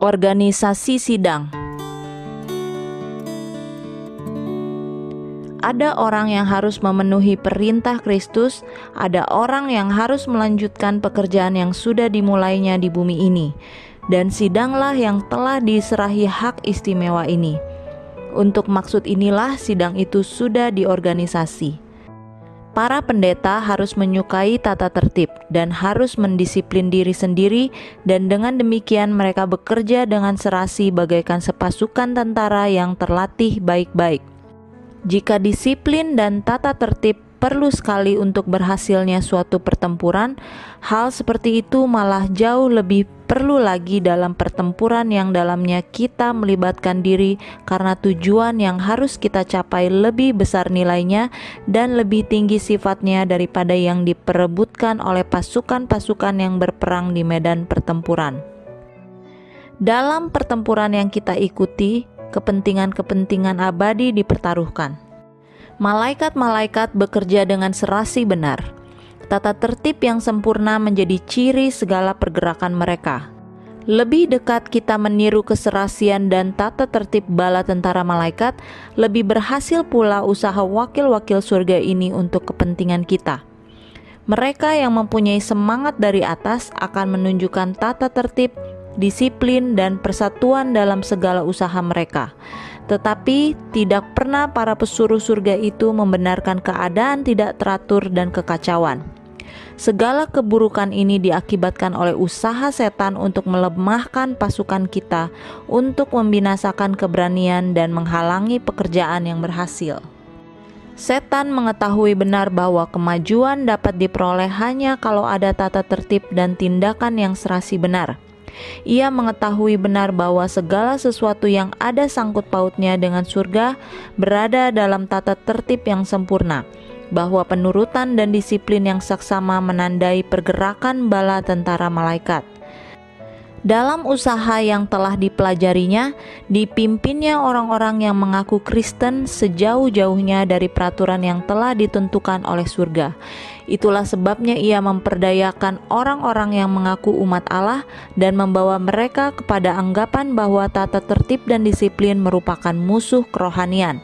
Organisasi sidang ada orang yang harus memenuhi perintah Kristus, ada orang yang harus melanjutkan pekerjaan yang sudah dimulainya di bumi ini, dan sidanglah yang telah diserahi hak istimewa ini. Untuk maksud inilah sidang itu sudah diorganisasi. Para pendeta harus menyukai tata tertib dan harus mendisiplin diri sendiri, dan dengan demikian mereka bekerja dengan serasi bagaikan sepasukan tentara yang terlatih baik-baik. Jika disiplin dan tata tertib perlu sekali untuk berhasilnya suatu pertempuran, hal seperti itu malah jauh lebih perlu lagi dalam pertempuran yang dalamnya kita melibatkan diri karena tujuan yang harus kita capai lebih besar nilainya dan lebih tinggi sifatnya daripada yang diperebutkan oleh pasukan-pasukan yang berperang di medan pertempuran. Dalam pertempuran yang kita ikuti, kepentingan-kepentingan abadi dipertaruhkan. Malaikat-malaikat bekerja dengan serasi benar Tata tertib yang sempurna menjadi ciri segala pergerakan mereka. Lebih dekat kita meniru keserasian dan tata tertib bala tentara malaikat, lebih berhasil pula usaha wakil-wakil surga ini untuk kepentingan kita. Mereka yang mempunyai semangat dari atas akan menunjukkan tata tertib, disiplin, dan persatuan dalam segala usaha mereka. Tetapi tidak pernah para pesuruh surga itu membenarkan keadaan tidak teratur dan kekacauan. Segala keburukan ini diakibatkan oleh usaha setan untuk melemahkan pasukan kita, untuk membinasakan keberanian dan menghalangi pekerjaan yang berhasil. Setan mengetahui benar bahwa kemajuan dapat diperoleh hanya kalau ada tata tertib dan tindakan yang serasi benar. Ia mengetahui benar bahwa segala sesuatu yang ada sangkut pautnya dengan surga berada dalam tata tertib yang sempurna bahwa penurutan dan disiplin yang saksama menandai pergerakan bala tentara malaikat. Dalam usaha yang telah dipelajarinya, dipimpinnya orang-orang yang mengaku Kristen sejauh-jauhnya dari peraturan yang telah ditentukan oleh surga. Itulah sebabnya ia memperdayakan orang-orang yang mengaku umat Allah dan membawa mereka kepada anggapan bahwa tata tertib dan disiplin merupakan musuh kerohanian.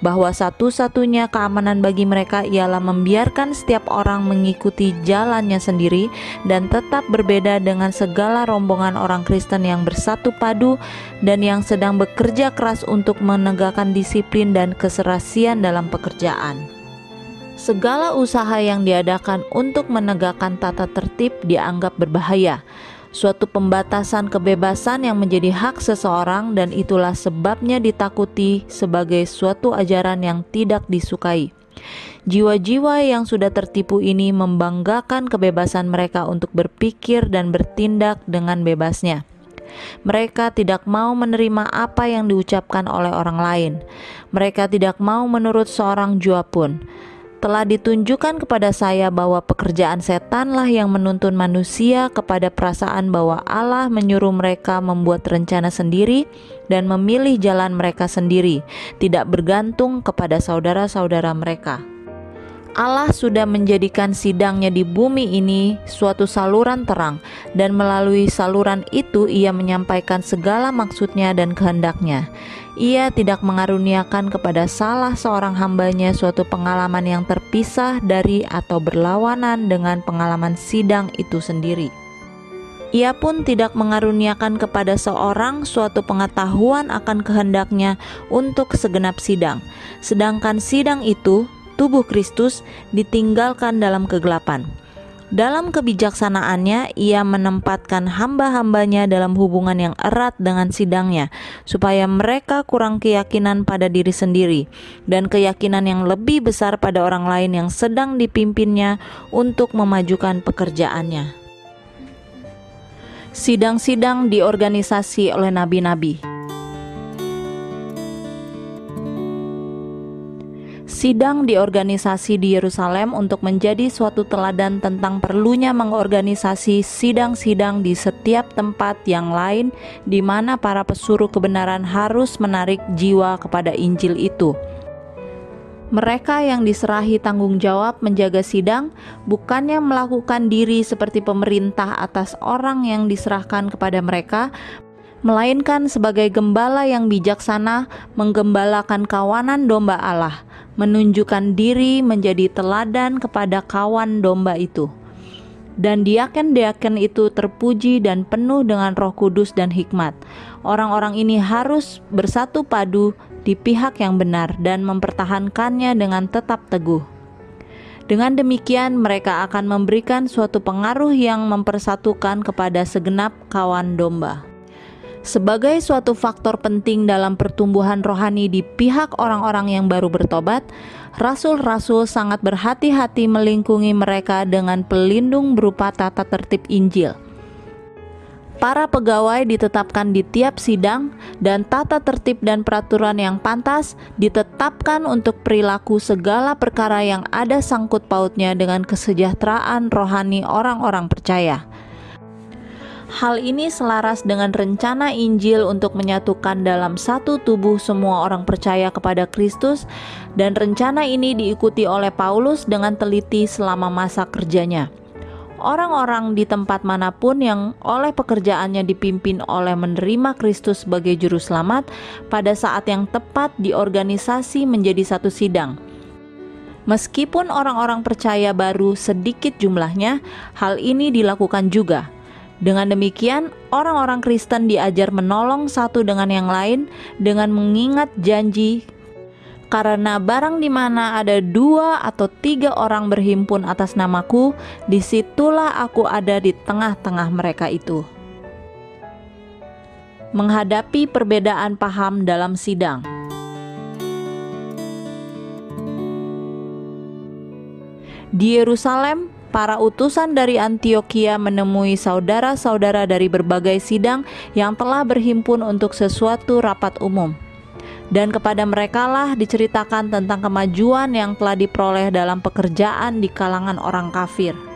Bahwa satu-satunya keamanan bagi mereka ialah membiarkan setiap orang mengikuti jalannya sendiri dan tetap berbeda dengan segala rombongan orang Kristen yang bersatu padu dan yang sedang bekerja keras untuk menegakkan disiplin dan keserasian dalam pekerjaan. Segala usaha yang diadakan untuk menegakkan tata tertib dianggap berbahaya, suatu pembatasan kebebasan yang menjadi hak seseorang, dan itulah sebabnya ditakuti sebagai suatu ajaran yang tidak disukai. Jiwa-jiwa yang sudah tertipu ini membanggakan kebebasan mereka untuk berpikir dan bertindak dengan bebasnya. Mereka tidak mau menerima apa yang diucapkan oleh orang lain. Mereka tidak mau menurut seorang jua pun telah ditunjukkan kepada saya bahwa pekerjaan setanlah yang menuntun manusia kepada perasaan bahwa Allah menyuruh mereka membuat rencana sendiri dan memilih jalan mereka sendiri, tidak bergantung kepada saudara-saudara mereka. Allah sudah menjadikan sidangnya di bumi ini suatu saluran terang, dan melalui saluran itu Ia menyampaikan segala maksudnya dan kehendaknya ia tidak mengaruniakan kepada salah seorang hambanya suatu pengalaman yang terpisah dari atau berlawanan dengan pengalaman sidang itu sendiri. Ia pun tidak mengaruniakan kepada seorang suatu pengetahuan akan kehendaknya untuk segenap sidang, sedangkan sidang itu, tubuh Kristus, ditinggalkan dalam kegelapan. Dalam kebijaksanaannya, ia menempatkan hamba-hambanya dalam hubungan yang erat dengan sidangnya, supaya mereka kurang keyakinan pada diri sendiri dan keyakinan yang lebih besar pada orang lain yang sedang dipimpinnya untuk memajukan pekerjaannya. Sidang-sidang diorganisasi oleh nabi-nabi. Sidang di organisasi di Yerusalem untuk menjadi suatu teladan tentang perlunya mengorganisasi sidang-sidang di setiap tempat yang lain di mana para pesuruh kebenaran harus menarik jiwa kepada Injil itu. Mereka yang diserahi tanggung jawab menjaga sidang bukannya melakukan diri seperti pemerintah atas orang yang diserahkan kepada mereka, melainkan sebagai gembala yang bijaksana menggembalakan kawanan domba Allah, menunjukkan diri menjadi teladan kepada kawan domba itu. Dan diaken-diaken itu terpuji dan penuh dengan roh kudus dan hikmat. Orang-orang ini harus bersatu padu di pihak yang benar dan mempertahankannya dengan tetap teguh. Dengan demikian, mereka akan memberikan suatu pengaruh yang mempersatukan kepada segenap kawan domba. Sebagai suatu faktor penting dalam pertumbuhan rohani di pihak orang-orang yang baru bertobat, rasul-rasul sangat berhati-hati melingkungi mereka dengan pelindung berupa tata tertib Injil. Para pegawai ditetapkan di tiap sidang, dan tata tertib dan peraturan yang pantas ditetapkan untuk perilaku segala perkara yang ada sangkut pautnya dengan kesejahteraan rohani orang-orang percaya. Hal ini selaras dengan rencana Injil untuk menyatukan dalam satu tubuh semua orang percaya kepada Kristus, dan rencana ini diikuti oleh Paulus dengan teliti selama masa kerjanya. Orang-orang di tempat mana pun yang oleh pekerjaannya dipimpin oleh menerima Kristus sebagai Juru Selamat, pada saat yang tepat di organisasi menjadi satu sidang. Meskipun orang-orang percaya baru sedikit jumlahnya, hal ini dilakukan juga dengan demikian, orang-orang Kristen diajar menolong satu dengan yang lain dengan mengingat janji karena barang di mana ada dua atau tiga orang berhimpun atas namaku, di situlah aku ada di tengah-tengah mereka itu. Menghadapi perbedaan paham dalam sidang. Di Yerusalem, para utusan dari Antioquia menemui saudara-saudara dari berbagai sidang yang telah berhimpun untuk sesuatu rapat umum. Dan kepada merekalah diceritakan tentang kemajuan yang telah diperoleh dalam pekerjaan di kalangan orang kafir.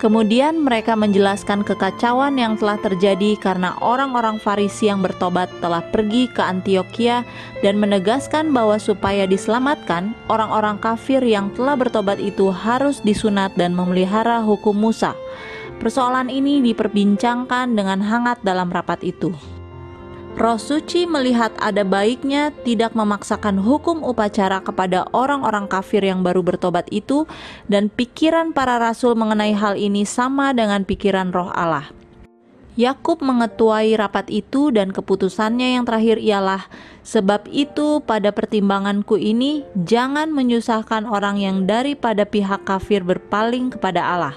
Kemudian mereka menjelaskan kekacauan yang telah terjadi karena orang-orang Farisi yang bertobat telah pergi ke Antioquia dan menegaskan bahwa supaya diselamatkan, orang-orang kafir yang telah bertobat itu harus disunat dan memelihara hukum Musa. Persoalan ini diperbincangkan dengan hangat dalam rapat itu. Roh Suci melihat ada baiknya tidak memaksakan hukum upacara kepada orang-orang kafir yang baru bertobat itu, dan pikiran para rasul mengenai hal ini sama dengan pikiran Roh Allah. Yakub mengetuai rapat itu, dan keputusannya yang terakhir ialah: "Sebab itu, pada pertimbanganku ini, jangan menyusahkan orang yang daripada pihak kafir berpaling kepada Allah."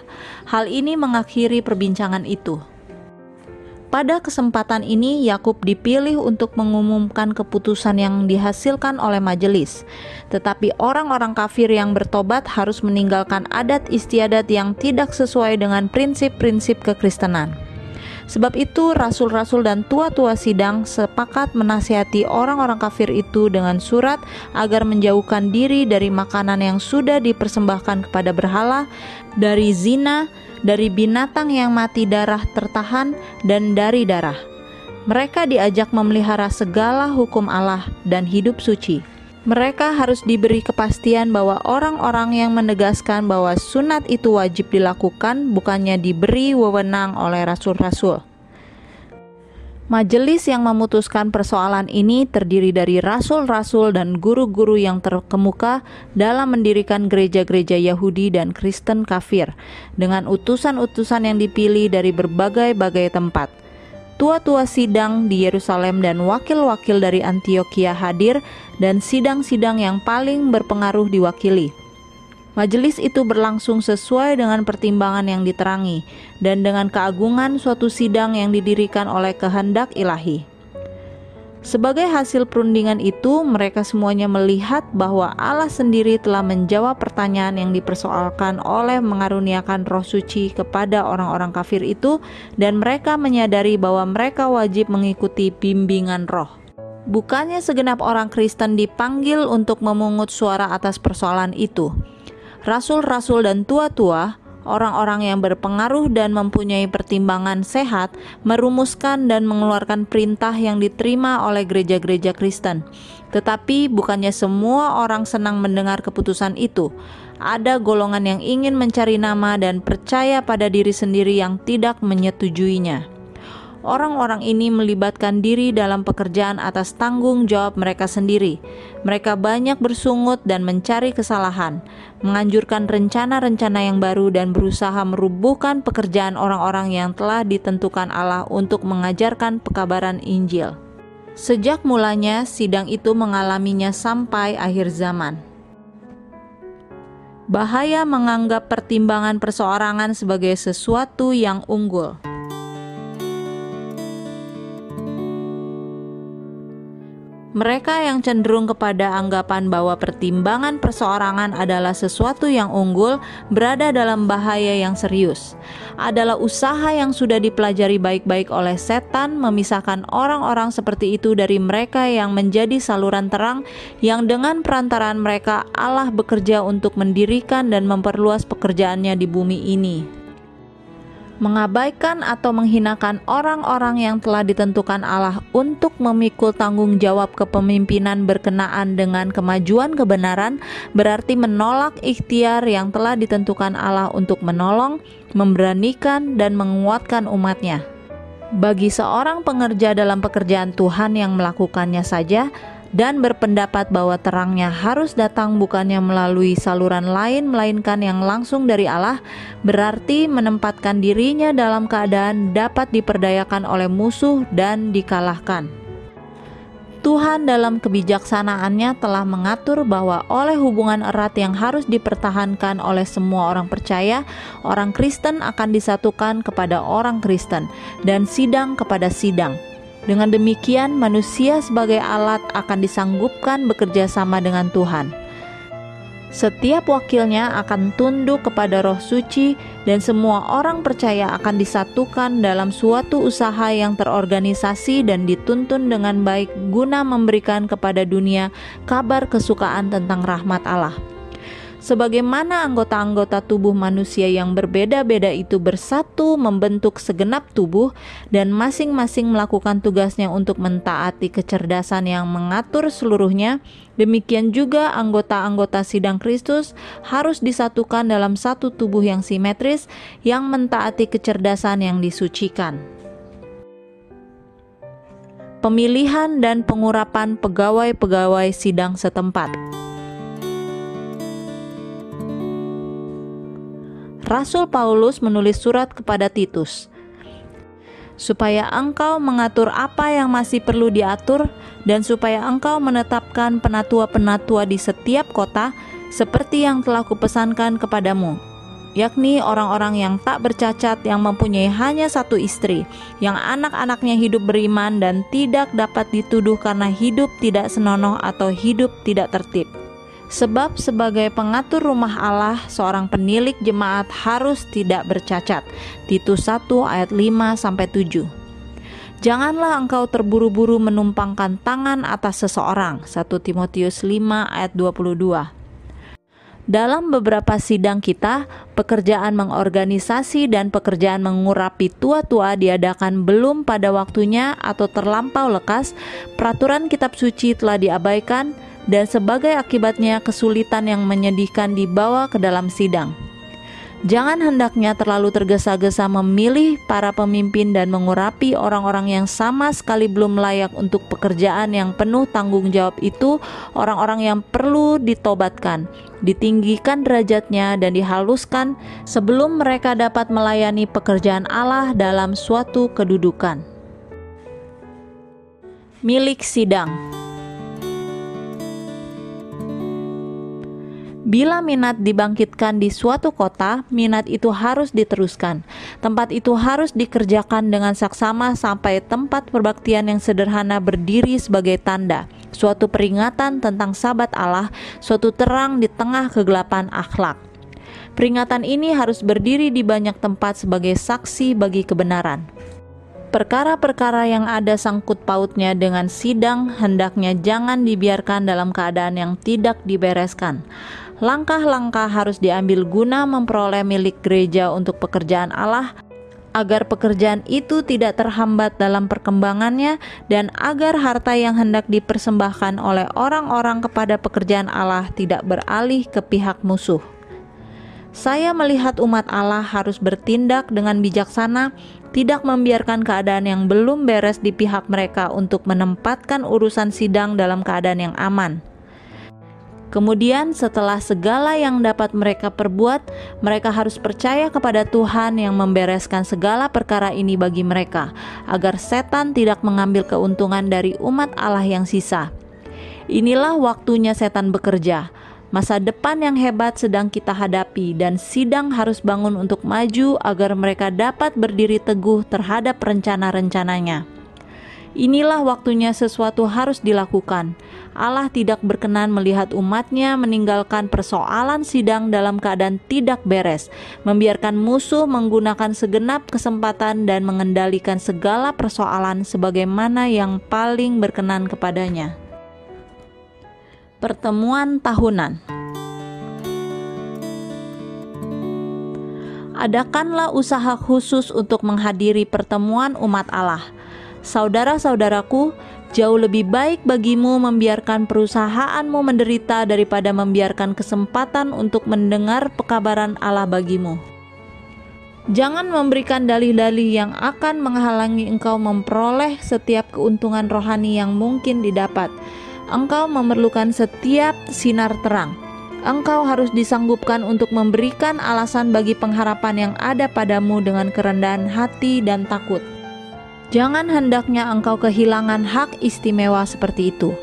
Hal ini mengakhiri perbincangan itu. Pada kesempatan ini, Yakub dipilih untuk mengumumkan keputusan yang dihasilkan oleh majelis. Tetapi orang-orang kafir yang bertobat harus meninggalkan adat istiadat yang tidak sesuai dengan prinsip-prinsip kekristenan. Sebab itu, rasul-rasul dan tua-tua sidang sepakat menasihati orang-orang kafir itu dengan surat agar menjauhkan diri dari makanan yang sudah dipersembahkan kepada berhala, dari zina, dari binatang yang mati darah tertahan, dan dari darah. Mereka diajak memelihara segala hukum Allah dan hidup suci. Mereka harus diberi kepastian bahwa orang-orang yang menegaskan bahwa sunat itu wajib dilakukan, bukannya diberi wewenang oleh rasul-rasul. Majelis yang memutuskan persoalan ini terdiri dari rasul-rasul dan guru-guru yang terkemuka dalam mendirikan gereja-gereja Yahudi dan Kristen kafir, dengan utusan-utusan yang dipilih dari berbagai-bagai tempat. Tua-tua sidang di Yerusalem dan wakil-wakil dari Antioquia hadir, dan sidang-sidang yang paling berpengaruh diwakili. Majelis itu berlangsung sesuai dengan pertimbangan yang diterangi dan dengan keagungan suatu sidang yang didirikan oleh kehendak ilahi. Sebagai hasil perundingan itu, mereka semuanya melihat bahwa Allah sendiri telah menjawab pertanyaan yang dipersoalkan oleh mengaruniakan Roh Suci kepada orang-orang kafir itu, dan mereka menyadari bahwa mereka wajib mengikuti bimbingan Roh. Bukannya segenap orang Kristen dipanggil untuk memungut suara atas persoalan itu, rasul-rasul dan tua-tua, orang-orang yang berpengaruh dan mempunyai pertimbangan sehat, merumuskan dan mengeluarkan perintah yang diterima oleh gereja-gereja Kristen. Tetapi bukannya semua orang senang mendengar keputusan itu. Ada golongan yang ingin mencari nama dan percaya pada diri sendiri yang tidak menyetujuinya. Orang-orang ini melibatkan diri dalam pekerjaan atas tanggung jawab mereka sendiri. Mereka banyak bersungut dan mencari kesalahan, menganjurkan rencana-rencana yang baru, dan berusaha merubuhkan pekerjaan orang-orang yang telah ditentukan Allah untuk mengajarkan pekabaran Injil. Sejak mulanya, sidang itu mengalaminya sampai akhir zaman. Bahaya menganggap pertimbangan perseorangan sebagai sesuatu yang unggul. Mereka yang cenderung kepada anggapan bahwa pertimbangan perseorangan adalah sesuatu yang unggul berada dalam bahaya yang serius. Adalah usaha yang sudah dipelajari baik-baik oleh setan memisahkan orang-orang seperti itu dari mereka yang menjadi saluran terang yang dengan perantaraan mereka Allah bekerja untuk mendirikan dan memperluas pekerjaannya di bumi ini mengabaikan atau menghinakan orang-orang yang telah ditentukan Allah untuk memikul tanggung jawab kepemimpinan berkenaan dengan kemajuan kebenaran berarti menolak ikhtiar yang telah ditentukan Allah untuk menolong, memberanikan, dan menguatkan umatnya. Bagi seorang pengerja dalam pekerjaan Tuhan yang melakukannya saja, dan berpendapat bahwa terangnya harus datang bukannya melalui saluran lain melainkan yang langsung dari Allah, berarti menempatkan dirinya dalam keadaan dapat diperdayakan oleh musuh dan dikalahkan. Tuhan dalam kebijaksanaannya telah mengatur bahwa oleh hubungan erat yang harus dipertahankan oleh semua orang percaya, orang Kristen akan disatukan kepada orang Kristen dan sidang kepada sidang dengan demikian, manusia sebagai alat akan disanggupkan bekerja sama dengan Tuhan. Setiap wakilnya akan tunduk kepada Roh Suci, dan semua orang percaya akan disatukan dalam suatu usaha yang terorganisasi dan dituntun dengan baik, guna memberikan kepada dunia kabar kesukaan tentang rahmat Allah sebagaimana anggota-anggota tubuh manusia yang berbeda-beda itu bersatu membentuk segenap tubuh dan masing-masing melakukan tugasnya untuk mentaati kecerdasan yang mengatur seluruhnya, demikian juga anggota-anggota sidang Kristus harus disatukan dalam satu tubuh yang simetris yang mentaati kecerdasan yang disucikan pemilihan dan pengurapan pegawai-pegawai sidang setempat. Rasul Paulus menulis surat kepada Titus, supaya engkau mengatur apa yang masih perlu diatur, dan supaya engkau menetapkan penatua-penatua di setiap kota, seperti yang telah kupesankan kepadamu, yakni orang-orang yang tak bercacat, yang mempunyai hanya satu istri, yang anak-anaknya hidup beriman dan tidak dapat dituduh karena hidup tidak senonoh atau hidup tidak tertib. Sebab sebagai pengatur rumah Allah, seorang penilik jemaat harus tidak bercacat. Titus 1 ayat 5 sampai 7. Janganlah engkau terburu-buru menumpangkan tangan atas seseorang. 1 Timotius 5 ayat 22. Dalam beberapa sidang kita, pekerjaan mengorganisasi dan pekerjaan mengurapi tua-tua diadakan belum pada waktunya atau terlampau lekas, peraturan kitab suci telah diabaikan, dan sebagai akibatnya kesulitan yang menyedihkan dibawa ke dalam sidang. Jangan hendaknya terlalu tergesa-gesa memilih para pemimpin dan mengurapi orang-orang yang sama sekali belum layak untuk pekerjaan yang penuh tanggung jawab itu, orang-orang yang perlu ditobatkan, ditinggikan derajatnya dan dihaluskan sebelum mereka dapat melayani pekerjaan Allah dalam suatu kedudukan. Milik sidang Bila minat dibangkitkan di suatu kota, minat itu harus diteruskan. Tempat itu harus dikerjakan dengan saksama sampai tempat perbaktian yang sederhana berdiri sebagai tanda, suatu peringatan tentang sabat Allah, suatu terang di tengah kegelapan akhlak. Peringatan ini harus berdiri di banyak tempat sebagai saksi bagi kebenaran. Perkara-perkara yang ada sangkut pautnya dengan sidang hendaknya jangan dibiarkan dalam keadaan yang tidak dibereskan langkah-langkah harus diambil guna memperoleh milik gereja untuk pekerjaan Allah agar pekerjaan itu tidak terhambat dalam perkembangannya dan agar harta yang hendak dipersembahkan oleh orang-orang kepada pekerjaan Allah tidak beralih ke pihak musuh. Saya melihat umat Allah harus bertindak dengan bijaksana tidak membiarkan keadaan yang belum beres di pihak mereka untuk menempatkan urusan sidang dalam keadaan yang aman. Kemudian, setelah segala yang dapat mereka perbuat, mereka harus percaya kepada Tuhan yang membereskan segala perkara ini bagi mereka, agar setan tidak mengambil keuntungan dari umat Allah yang sisa. Inilah waktunya setan bekerja. Masa depan yang hebat sedang kita hadapi, dan sidang harus bangun untuk maju agar mereka dapat berdiri teguh terhadap rencana-rencananya. Inilah waktunya sesuatu harus dilakukan. Allah tidak berkenan melihat umatnya meninggalkan persoalan sidang dalam keadaan tidak beres, membiarkan musuh menggunakan segenap kesempatan dan mengendalikan segala persoalan sebagaimana yang paling berkenan kepadanya. Pertemuan tahunan Adakanlah usaha khusus untuk menghadiri pertemuan umat Allah – Saudara-saudaraku, jauh lebih baik bagimu membiarkan perusahaanmu menderita daripada membiarkan kesempatan untuk mendengar pekabaran Allah bagimu. Jangan memberikan dalih-dalih yang akan menghalangi engkau memperoleh setiap keuntungan rohani yang mungkin didapat. Engkau memerlukan setiap sinar terang. Engkau harus disanggupkan untuk memberikan alasan bagi pengharapan yang ada padamu dengan kerendahan hati dan takut. Jangan hendaknya engkau kehilangan hak istimewa seperti itu.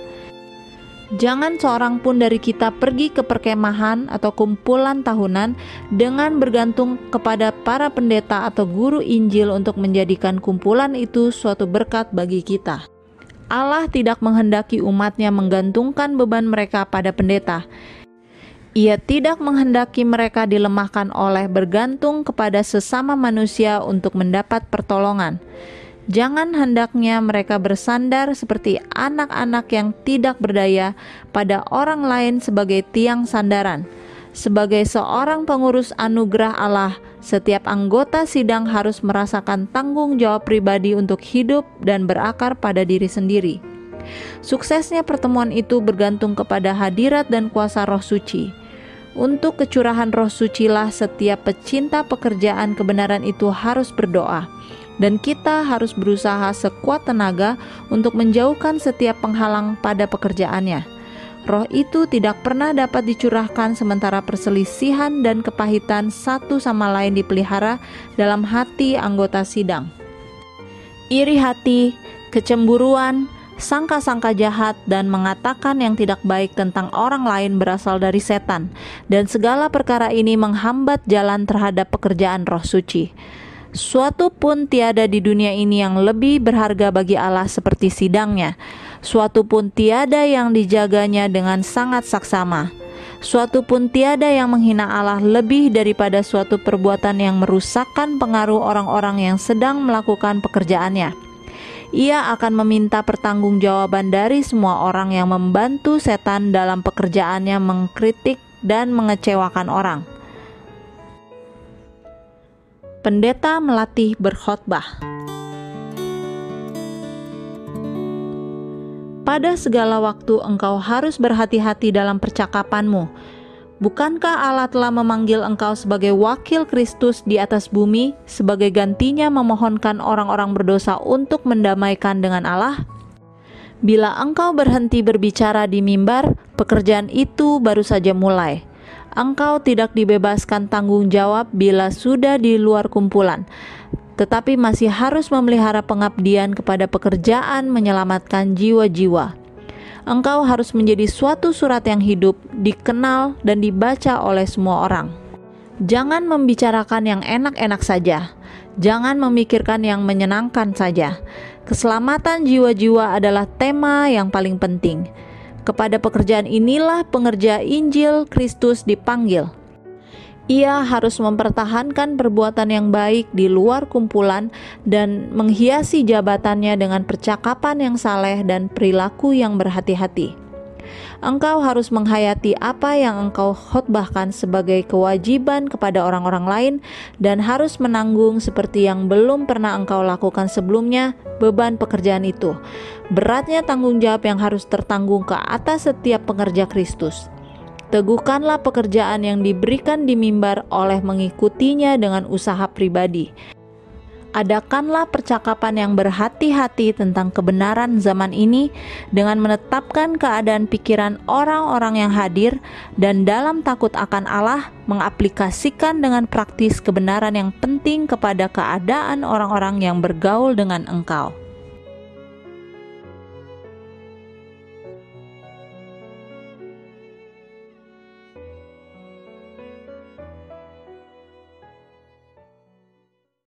Jangan seorang pun dari kita pergi ke perkemahan atau kumpulan tahunan dengan bergantung kepada para pendeta atau guru Injil untuk menjadikan kumpulan itu suatu berkat bagi kita. Allah tidak menghendaki umatnya menggantungkan beban mereka pada pendeta. Ia tidak menghendaki mereka dilemahkan oleh bergantung kepada sesama manusia untuk mendapat pertolongan. Jangan hendaknya mereka bersandar seperti anak-anak yang tidak berdaya pada orang lain sebagai tiang sandaran. Sebagai seorang pengurus anugerah Allah, setiap anggota sidang harus merasakan tanggung jawab pribadi untuk hidup dan berakar pada diri sendiri. Suksesnya pertemuan itu bergantung kepada hadirat dan kuasa Roh Suci. Untuk kecurahan Roh Sucilah setiap pecinta pekerjaan kebenaran itu harus berdoa dan kita harus berusaha sekuat tenaga untuk menjauhkan setiap penghalang pada pekerjaannya. Roh itu tidak pernah dapat dicurahkan sementara perselisihan dan kepahitan satu sama lain dipelihara dalam hati anggota sidang. Iri hati, kecemburuan, sangka-sangka jahat dan mengatakan yang tidak baik tentang orang lain berasal dari setan, dan segala perkara ini menghambat jalan terhadap pekerjaan Roh Suci. Suatu pun tiada di dunia ini yang lebih berharga bagi Allah seperti sidangnya. Suatu pun tiada yang dijaganya dengan sangat saksama. Suatu pun tiada yang menghina Allah lebih daripada suatu perbuatan yang merusakkan pengaruh orang-orang yang sedang melakukan pekerjaannya. Ia akan meminta pertanggungjawaban dari semua orang yang membantu setan dalam pekerjaannya mengkritik dan mengecewakan orang pendeta melatih berkhotbah. Pada segala waktu engkau harus berhati-hati dalam percakapanmu. Bukankah Allah telah memanggil engkau sebagai wakil Kristus di atas bumi, sebagai gantinya memohonkan orang-orang berdosa untuk mendamaikan dengan Allah? Bila engkau berhenti berbicara di mimbar, pekerjaan itu baru saja mulai engkau tidak dibebaskan tanggung jawab bila sudah di luar kumpulan, tetapi masih harus memelihara pengabdian kepada pekerjaan menyelamatkan jiwa-jiwa. Engkau harus menjadi suatu surat yang hidup, dikenal, dan dibaca oleh semua orang. Jangan membicarakan yang enak-enak saja, jangan memikirkan yang menyenangkan saja. Keselamatan jiwa-jiwa adalah tema yang paling penting kepada pekerjaan inilah pengerja Injil Kristus dipanggil. Ia harus mempertahankan perbuatan yang baik di luar kumpulan dan menghiasi jabatannya dengan percakapan yang saleh dan perilaku yang berhati-hati. Engkau harus menghayati apa yang engkau khotbahkan sebagai kewajiban kepada orang-orang lain dan harus menanggung seperti yang belum pernah engkau lakukan sebelumnya beban pekerjaan itu. Beratnya tanggung jawab yang harus tertanggung ke atas setiap pengerja Kristus. Teguhkanlah pekerjaan yang diberikan di mimbar oleh mengikutinya dengan usaha pribadi. Adakanlah percakapan yang berhati-hati tentang kebenaran zaman ini dengan menetapkan keadaan pikiran orang-orang yang hadir dan dalam takut akan Allah mengaplikasikan dengan praktis kebenaran yang penting kepada keadaan orang-orang yang bergaul dengan engkau.